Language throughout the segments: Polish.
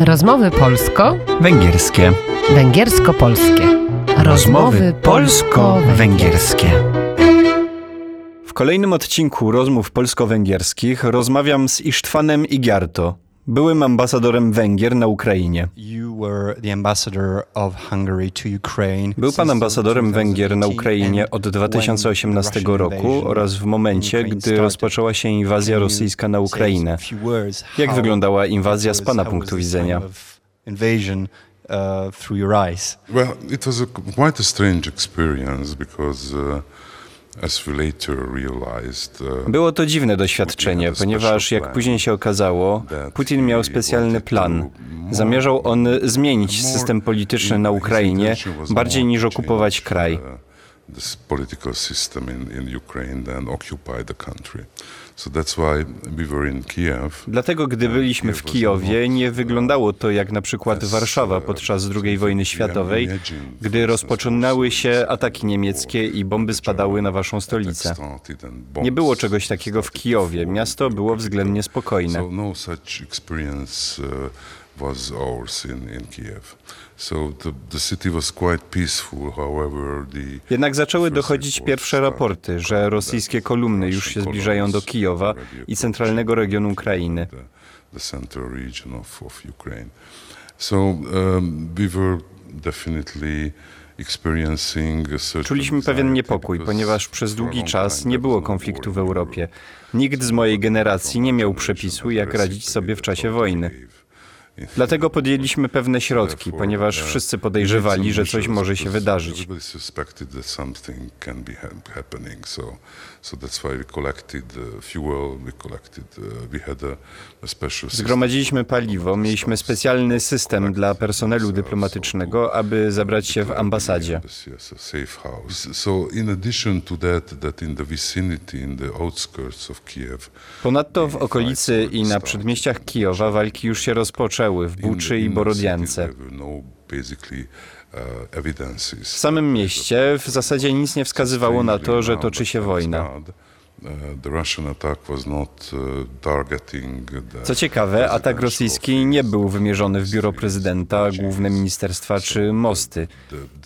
Rozmowy polsko, Węgierskie. węgiersko-polskie. polsko-węgierskie. W kolejnym odcinku rozmów polsko-węgierskich rozmawiam z Isztwanem Igiarto, byłym ambasadorem Węgier na Ukrainie. Był pan ambasadorem Węgier na 2018 Ukrainie od when 2018 the Russian roku oraz w momencie, gdy rozpoczęła się inwazja rosyjska na Ukrainę. Jak wyglądała inwazja z pana punktu widzenia? uh. Well, it was a, quite a strange experience because, uh, uh, Było to dziwne doświadczenie, ponieważ jak później się okazało, Putin miał specjalny plan. Zamierzał on zmienić system polityczny na Ukrainie bardziej niż okupować kraj. This political system in, in Ukraine than occupy the country. So that's why we were in Kiev. Dlatego, gdy byliśmy w Kijowie, nie wyglądało to jak na przykład Warszawa podczas II wojny światowej, gdy rozpoczynały się ataki niemieckie i bomby spadały na waszą stolicę. Nie było czegoś takiego w Kijowie. Miasto było względnie spokojne. So no such experience uh, was ours in, in Kiev. So the, the city was quite peaceful, however the Jednak zaczęły dochodzić pierwsze raporty, że rosyjskie kolumny już się zbliżają do Kijowa i centralnego regionu Ukrainy. the, central region of, of Ukraine. So um, we were definitely Czuliśmy pewien niepokój, ponieważ przez długi czas nie było no konfliktu w Europie. Nikt z mojej generacji nie miał przepisu, jak radzić sobie w czasie wojny. Dlatego podjęliśmy pewne środki, ponieważ wszyscy podejrzewali, że coś może się wydarzyć. Uh. Uh, Zgromadziliśmy paliwo, mieliśmy specjalny uh, system dla personelu dyplomatycznego, aby zabrać się w ambasadzie. Ponadto w okolicy i na przedmieściach Kijowa walki już się rozpoczęły w Buczy i Borodiance. no uh, W samym mieście w zasadzie nic nie wskazywało na to, że toczy się wojna. Uh, uh, Co ciekawe, atak rosyjski nie był wymierzony w biuro prezydenta, główne ministerstwa czy mosty.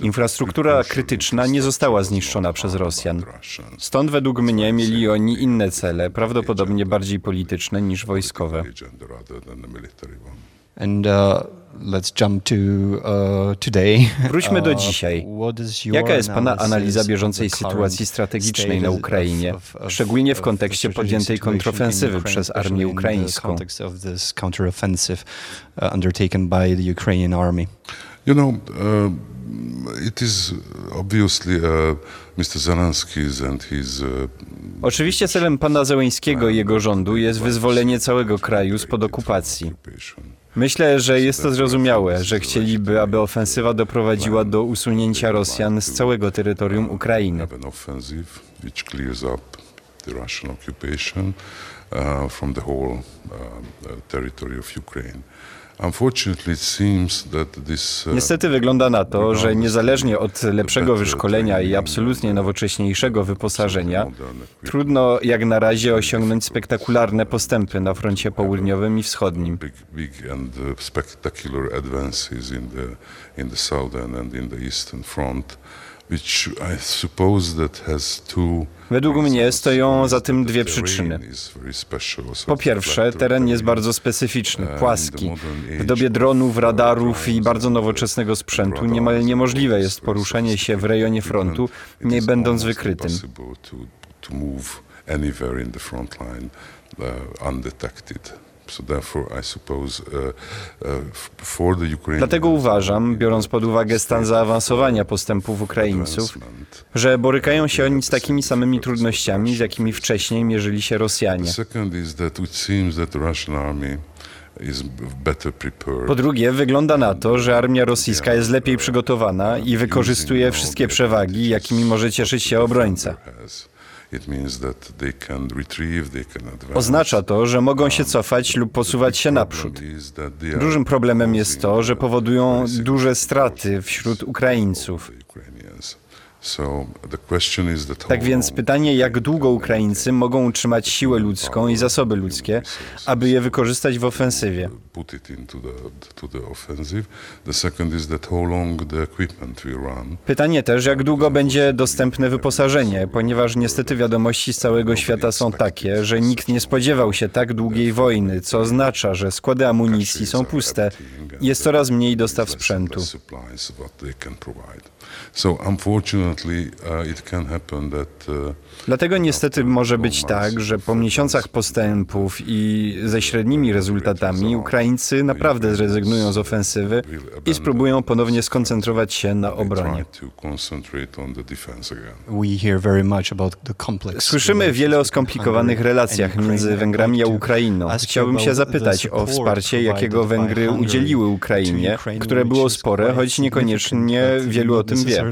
Infrastruktura krytyczna nie została zniszczona przez Rosjan. Stąd według mnie mieli oni inne cele, prawdopodobnie bardziej polityczne niż wojskowe. And uh, let's jump to uh, today. Wróćmy do Uh, dzisiaj. Jaka jest Pana analiza bieżącej sytuacji strategicznej na Ukrainie, szczególnie w kontekście podjętej kontrofensywy przez armię ukraińską? uh, undertaken by the Ukrainian army? You know, uh, it is obviously uh, Mr. Zelensky's and his. Uh, Oczywiście celem pana Zełęńskiego i jego rządu jest wyzwolenie całego kraju spod okupacji. Myślę, że jest to zrozumiałe, że chcieliby, aby ofensywa doprowadziła do usunięcia Rosjan z całego terytorium Ukrainy. Uh, from the whole uh, uh, territory of Ukraine. Niestety wygląda na to, że niezależnie od lepszego wyszkolenia i absolutnie nowocześniejszego wyposażenia, trudno jak na razie osiągnąć spektakularne postępy na froncie południowym i wschodnim. spectacular advances in the in the southern and in the eastern front, Według mnie stoją za tym dwie przyczyny. Po pierwsze, teren jest bardzo specyficzny, płaski. W dobie dronów, radarów i bardzo nowoczesnego sprzętu niemal niemożliwe jest poruszanie się w rejonie frontu, nie będąc wykrytym. anywhere in the front line uh, undetected. So therefore, I suppose uh, uh, for the Dlatego uważam, biorąc pod uwagę stan zaawansowania postępów Ukraińców, że borykają się oni z takimi samymi trudnościami, z jakimi wcześniej mierzyli się Rosjanie. Po drugie, wygląda na to, że armia rosyjska jest lepiej przygotowana i wykorzystuje wszystkie przewagi, jakimi może cieszyć się obrońca. Oznacza to, że mogą się cofać lub posuwać się naprzód. Dużym problemem jest to, że powodują duże straty wśród Ukraińców. So the question is that Tak więc pytanie, jak długo Ukraińcy mogą utrzymać siłę ludzką i zasoby ludzkie, aby je wykorzystać w ofensywie. Pytanie też, jak długo będzie dostępne wyposażenie, ponieważ niestety wiadomości z całego świata są takie, że nikt nie spodziewał się tak długiej wojny, co oznacza, że składy amunicji są puste jest coraz mniej dostaw sprzętu. Uh, uh, Dlatego niestety może być tak, że po miesiącach postępów i ze średnimi rezultatami Ukraińcy naprawdę zrezygnują z ofensywy i spróbują ponownie skoncentrować się na obronie. Słyszymy wiele o skomplikowanych relacjach między. Węgrami a Ukrainą. Chciałbym się zapytać o wsparcie, jakiego Węgry udzieliły Ukrainie, które było spore, choć niekoniecznie wielu o tym wie.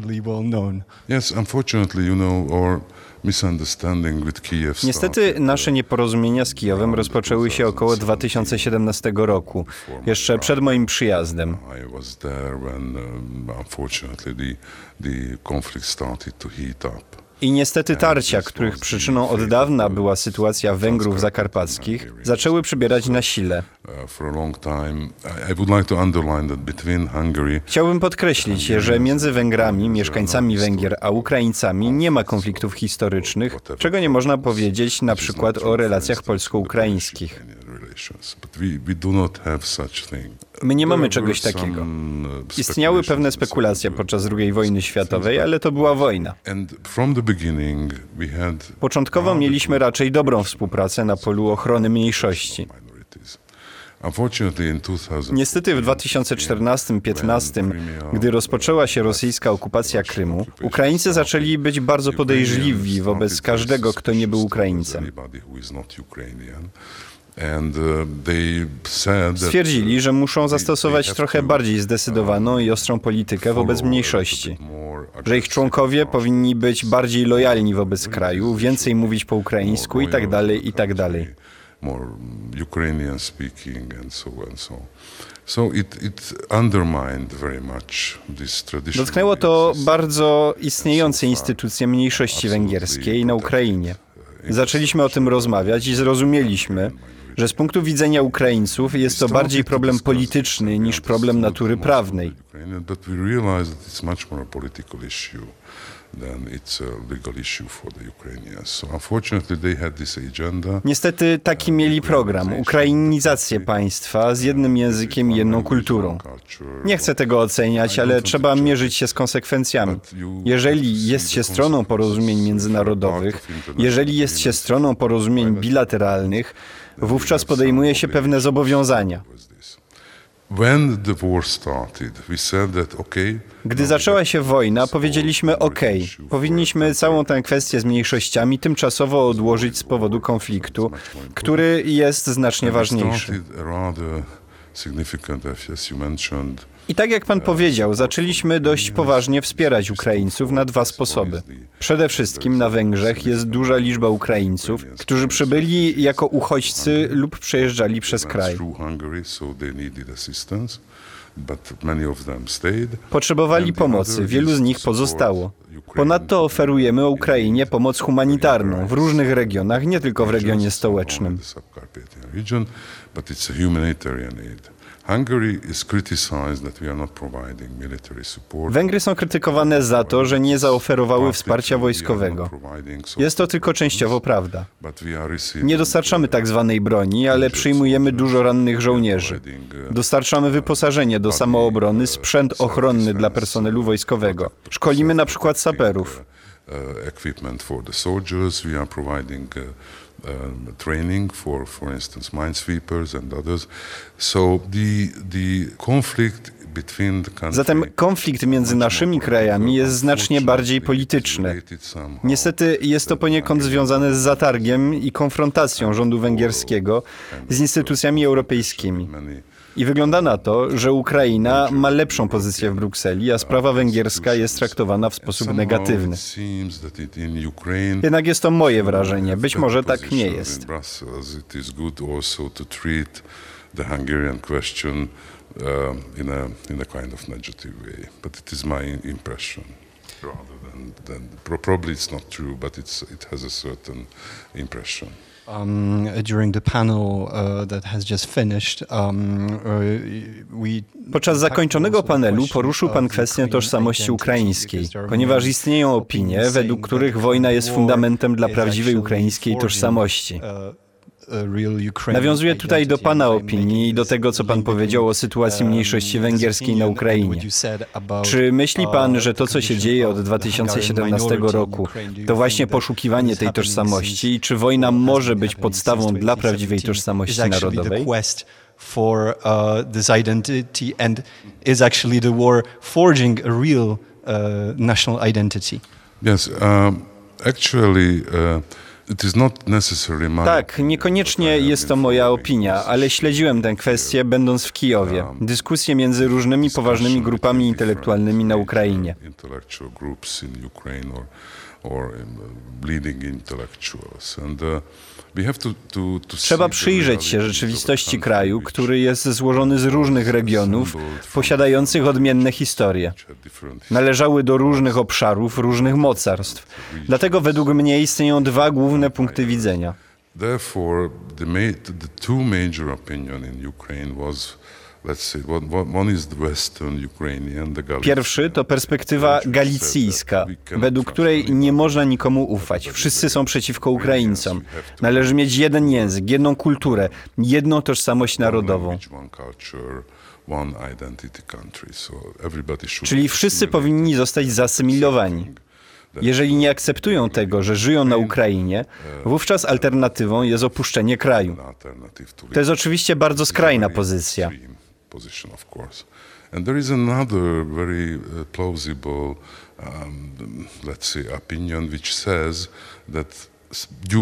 Niestety uh, nasze nieporozumienia z Kijowem rozpoczęły się około 2017 roku, jeszcze przed moim przyjazdem. I was there when, um, unfortunately, the, the conflict started to heat up. I niestety tarcia, których przyczyną od dawna była sytuacja Węgrów zakarpackich, zaczęły przybierać na sile. Uh, Hungary Chciałbym podkreślić, że między Węgrami, mieszkańcami Węgier, a Ukraińcami nie ma konfliktów historycznych, czego nie można powiedzieć na przykład o relacjach polsko-ukraińskich. But we, we do not have such thing. My nie mamy czegoś takiego. Istniały pewne spekulacje podczas II wojny światowej, ale to była wojna. Początkowo mieliśmy raczej dobrą współpracę na polu ochrony mniejszości. minorities. Unfortunately, in 2000, Niestety w 2014-15, gdy rozpoczęła się rosyjska okupacja Krymu, Ukraińcy zaczęli być bardzo podejrzliwi wobec każdego, kto nie był Ukraińcem. Uh, Stwierdzili, że muszą they- zastosować trochę bardziej zdecydowaną i ostrą politykę wobec mniejszości. Że ich członkowie powinni być bardziej lojalni wobec kraju, więcej mówić po ukraińsku i tak dalej, i tak. More Ukrainian speaking and so and so. So it, it undermined very much this. Dotknęło to bardzo istniejące instytucje mniejszości węgierskiej na Ukrainie. Zaczęliśmy o tym rozmawiać i zrozumieliśmy, że z punktu widzenia Ukraińców jest to bardziej problem polityczny niż problem natury prawnej. But we realize that it's much more a political issue than it's a legal issue for the Ukrainians. So unfortunately they had this agenda. Niestety taki mieli program ukrainizację państwa z jednym językiem i jedną kulturą. Nie chcę tego oceniać, ale trzeba mierzyć się z konsekwencjami. Jeżeli jest się stroną porozumień międzynarodowych, jeżeli jest się stroną porozumień bilateralnych, wówczas podejmuje się pewne zobowiązania. When the war started, we said that okay. Gdy zaczęła się wojna, powiedzieliśmy OK, powinniśmy całą tę kwestię z mniejszościami tymczasowo odłożyć z powodu konfliktu, który jest znacznie ważniejszy. Started rather significant, as- as you mentioned, I tak jak pan powiedział, zaczęliśmy dość poważnie wspierać Ukraińców na dwa sposoby. Przede wszystkim na Węgrzech jest duża liczba Ukraińców, którzy przybyli jako uchodźcy lub przejeżdżali przez kraj. Potrzebowali pomocy, wielu z nich pozostało. Ponadto oferujemy Ukrainie pomoc humanitarną w różnych regionach, nie tylko w regionie stołecznym. But it's a humanitarian aid. Węgry są krytykowane za to, że nie zaoferowały wsparcia wojskowego. Jest to tylko częściowo prawda. Nie dostarczamy tak zwanej broni, ale przyjmujemy dużo rannych żołnierzy. Dostarczamy wyposażenie do samoobrony, sprzęt ochronny dla personelu wojskowego. Szkolimy na przykład saperów. uh, equipment for the soldiers. We are providing uh, um, training for, for instance, minesweepers and others. So the the conflict between the countries. Zatem konflikt między naszymi krajami jest znacznie bardziej polityczny. Niestety jest to poniekąd związane z zatargiem i konfrontacją rządu węgierskiego z instytucjami europejskimi. I wygląda na to, że Ukraina ma lepszą pozycję w Brukseli, a sprawa węgierska jest traktowana w sposób negatywny. Jednak jest to moje wrażenie. Być może tak nie jest. The Hungarian question uh, in a in a kind of negative way. But it is my impression. rather than, than pro- probably it's not true, but it's it has a certain impression. Um, during the panel uh, that has just finished, um, uh, we Podczas zakończonego panelu poruszył pan kwestię tożsamości ukraińskiej, ponieważ istnieją opinie, według których wojna jest fundamentem dla prawdziwej ukraińskiej tożsamości. Nawiązuję tutaj do pana opinii i do tego, co pan powiedział o sytuacji mniejszości węgierskiej na Ukrainie. Czy myśli pan, że to, co się dzieje od 2017 roku, to właśnie poszukiwanie tej tożsamości i czy wojna może być podstawą dla prawdziwej tożsamości narodowej? For uh, this identity and is actually the war forging a real uh, national identity. Yes, actually, it is not necessarily my Tak, niekoniecznie jest to moja opinia, ale śledziłem tę kwestię będąc w Kijowie. Dyskusje między różnymi poważnymi grupami intelektualnymi na Ukrainie. Uh, leading intellectuals. And, we have to, to, to Trzeba przyjrzeć się rzeczywistości kraju, który jest złożony z różnych regionów, posiadających odmienne historie. Należały do różnych obszarów, różnych mocarstw. Dlatego według mnie istnieją dwa główne punkty widzenia. Therefore, the, ma- the two major opinion in Ukraine was, Pierwszy to perspektywa galicyjska, według której nie można nikomu ufać. Wszyscy są przeciwko Ukraińcom. Należy mieć jeden język, jedną kulturę, jedną tożsamość narodową. Czyli wszyscy powinni zostać zasymilowani. Jeżeli nie akceptują tego, że żyją na Ukrainie, wówczas alternatywą jest opuszczenie kraju. To jest oczywiście bardzo skrajna pozycja. Position, of course. And there is another very uh, plausible, um, let's say, opinion which says that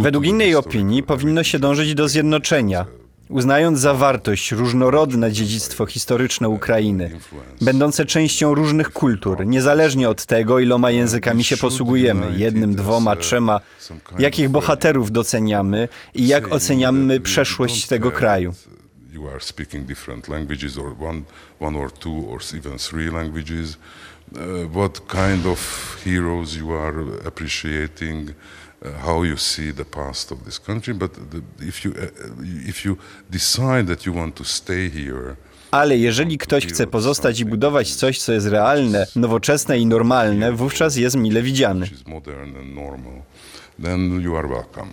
Według innej opinii powinno się dążyć do zjednoczenia, uznając za wartość różnorodne dziedzictwo historyczne Ukrainy, będące częścią różnych kultur, niezależnie od tego, iloma językami się posługujemy, jednym, dwoma, trzema, jakich bohaterów doceniamy i jak oceniamy przeszłość tego kraju. You are speaking different languages, or one, one or two, or even three languages. Uh, what kind of heroes you are appreciating? Uh, how you see the past of this country? But the, if you uh, if you decide that you want to stay here, Ale jeżeli ktoś chce pozostać i budować coś, co jest realne, nowoczesne i normalne, wówczas jest mile widziany. then you are welcome.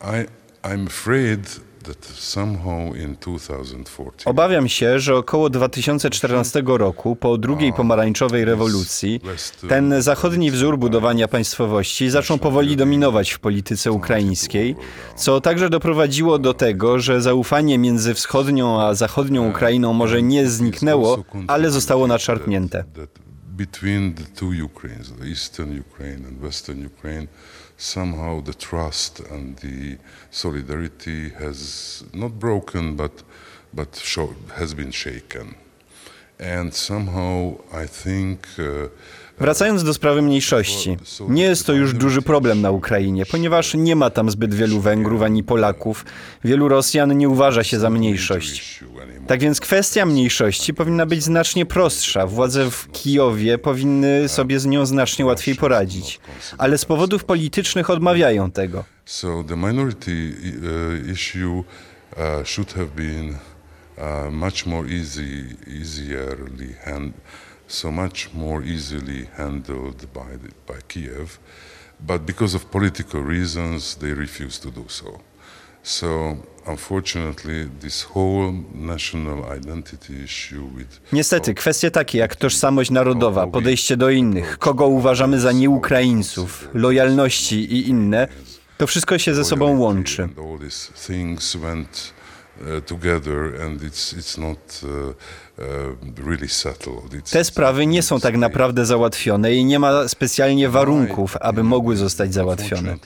I I'm afraid that somehow in 2014. Obawiam się, że około 2014 roku, po drugiej pomarańczowej rewolucji, ten zachodni wzór budowania państwowości zaczął powoli dominować w polityce ukraińskiej, co także doprowadziło do tego, że zaufanie między wschodnią a zachodnią Ukrainą może nie zniknęło, ale zostało nadszarpnięte. between the two Ukraines, the Eastern Ukraine and Western Ukraine, somehow the trust and the solidarity has not broken, but but show, has been shaken, and somehow I think. Uh, Wracając do sprawy mniejszości, nie jest to już duży problem na Ukrainie, ponieważ nie ma tam zbyt wielu Węgrów ani Polaków. Wielu Rosjan nie uważa się za mniejszość. Tak więc kwestia mniejszości powinna być znacznie prostsza. Władze w Kijowie powinny sobie z nią znacznie łatwiej poradzić. Ale z powodów politycznych odmawiają tego. So issue uh, should have been uh, much more easy, easierly hand, so much more easily handled by the, by Kiev, but because of political reasons, they refused to do so. Niestety, kwestie takie jak tożsamość narodowa, podejście do innych, kogo uważamy za nieukraińców, lojalności i inne, to wszystko się ze sobą łączy. Uh, together, and it's it's not uh, Te sprawy nie są tak naprawdę załatwione i nie ma specjalnie warunków, aby mogły zostać załatwione.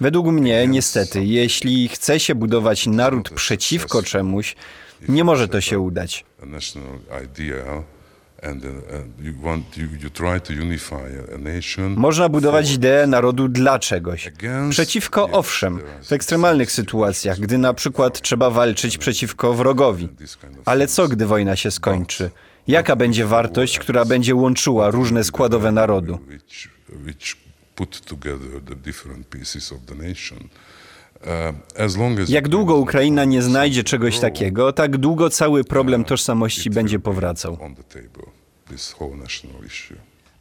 Według mnie, niestety, jeśli chce się budować naród przeciwko czemuś, nie może to się udać. Uh. Można budować ideę narodu dla czegoś. Przeciwko, owszem, w ekstremalnych sytuacjach, gdy na przykład trzeba walczyć przeciwko wrogowi. Ale co, gdy wojna się skończy? Jaka będzie wartość, która będzie łączyła różne składowe narodu? put together the different pieces of the nation. As Jak długo Ukraina nie znajdzie czegoś takiego, tak długo cały problem tożsamości będzie powracał.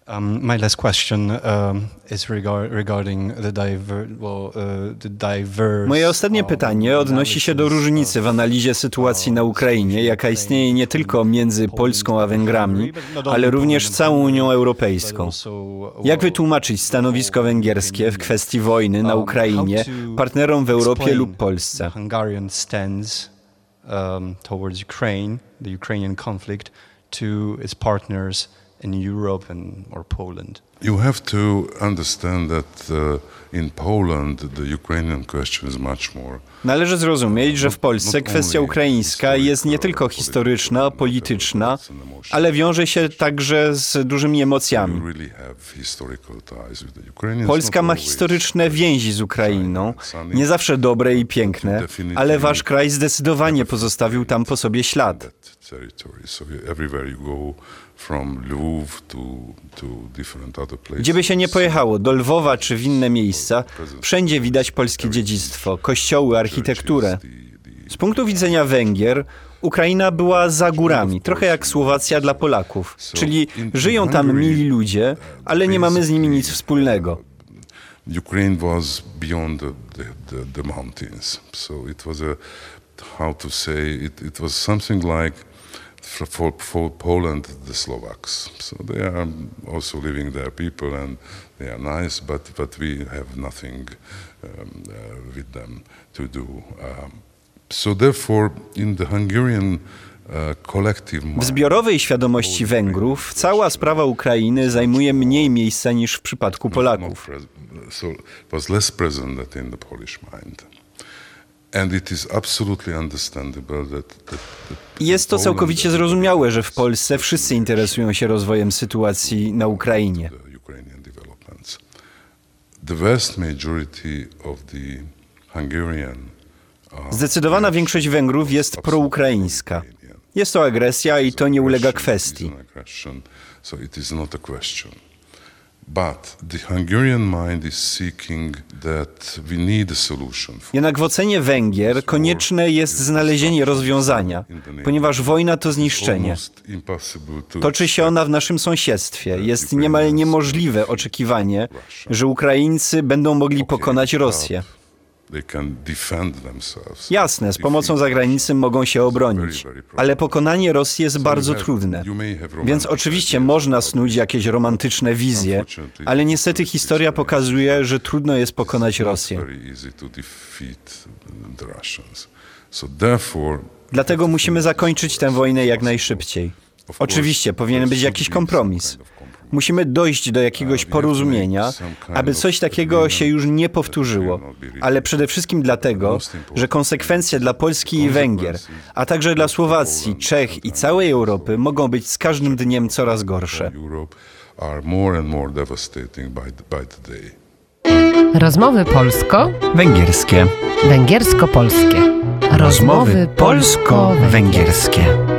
Um, my last question um, is regar- regarding the, diver- well, uh, the diverse. Moje ostatnie pytanie odnosi się do różnicy w analizie sytuacji na Ukrainie, jaka istnieje nie tylko między Polską a Węgrami, ale również całą Unią Europejską. Jak wytłumaczyć stanowisko węgierskie w kwestii wojny na Ukrainie partnerom w Europie lub Polsce? um, towards Ukraine, the Ukrainian conflict, to its partners in Europe and or Poland. You have to understand that uh, in Poland the Ukrainian question is much more Należy zrozumieć, że w Polsce kwestia ukraińska jest nie tylko historyczna, polityczna, ale wiąże się także z dużymi emocjami. Polska ma historyczne więzi z Ukrainą, nie zawsze dobre i piękne, ale wasz kraj zdecydowanie pozostawił tam po sobie ślad. Gdzie by się nie pojechało, do Lwowa czy w inne miejsca, wszędzie widać polskie dziedzictwo, kościoły, architekturę. Z punktu widzenia Węgier, Ukraina była za górami, trochę jak Słowacja dla Polaków. Czyli żyją tam mili ludzie, ale nie mamy z nimi nic wspólnego. Ukraine was beyond the, the, the mountains. So it was a, how to say, it, it was something like for, for, Poland, the Slovaks. So they are also living there, people, and they are nice, but, but we have nothing um, uh, with them to do. Um, so therefore, in the Hungarian uh, W zbiorowej świadomości Węgrów cała sprawa Ukrainy zajmuje mniej miejsca niż w przypadku Polaków. Jest to całkowicie zrozumiałe, że w Polsce wszyscy interesują się rozwojem sytuacji na Ukrainie. uh, Zdecydowana większość Węgrów jest proukraińska. Jest to agresja i to nie ulega kwestii. Jednak w ocenie Węgier konieczne jest znalezienie rozwiązania, ponieważ wojna to zniszczenie. Toczy się ona w naszym sąsiedztwie. Jest niemal niemożliwe oczekiwanie, że Ukraińcy będą mogli pokonać Rosję. Jasne, z pomocą zagranicy mogą się obronić, ale pokonanie Rosji jest bardzo trudne. Więc oczywiście można snuć jakieś romantyczne wizje, ale niestety historia pokazuje, że trudno jest pokonać Rosję. Dlatego musimy zakończyć tę wojnę jak najszybciej. Oczywiście powinien być jakiś kompromis. Musimy dojść do jakiegoś porozumienia, aby coś takiego się już nie powtórzyło, ale przede wszystkim dlatego, że konsekwencje dla Polski i Węgier, a także dla Słowacji, Czech i całej Europy mogą być z każdym dniem coraz gorsze. Rozmowy polsko, Węgierskie. węgiersko-polskie. Rozmowy polsko-węgierskie.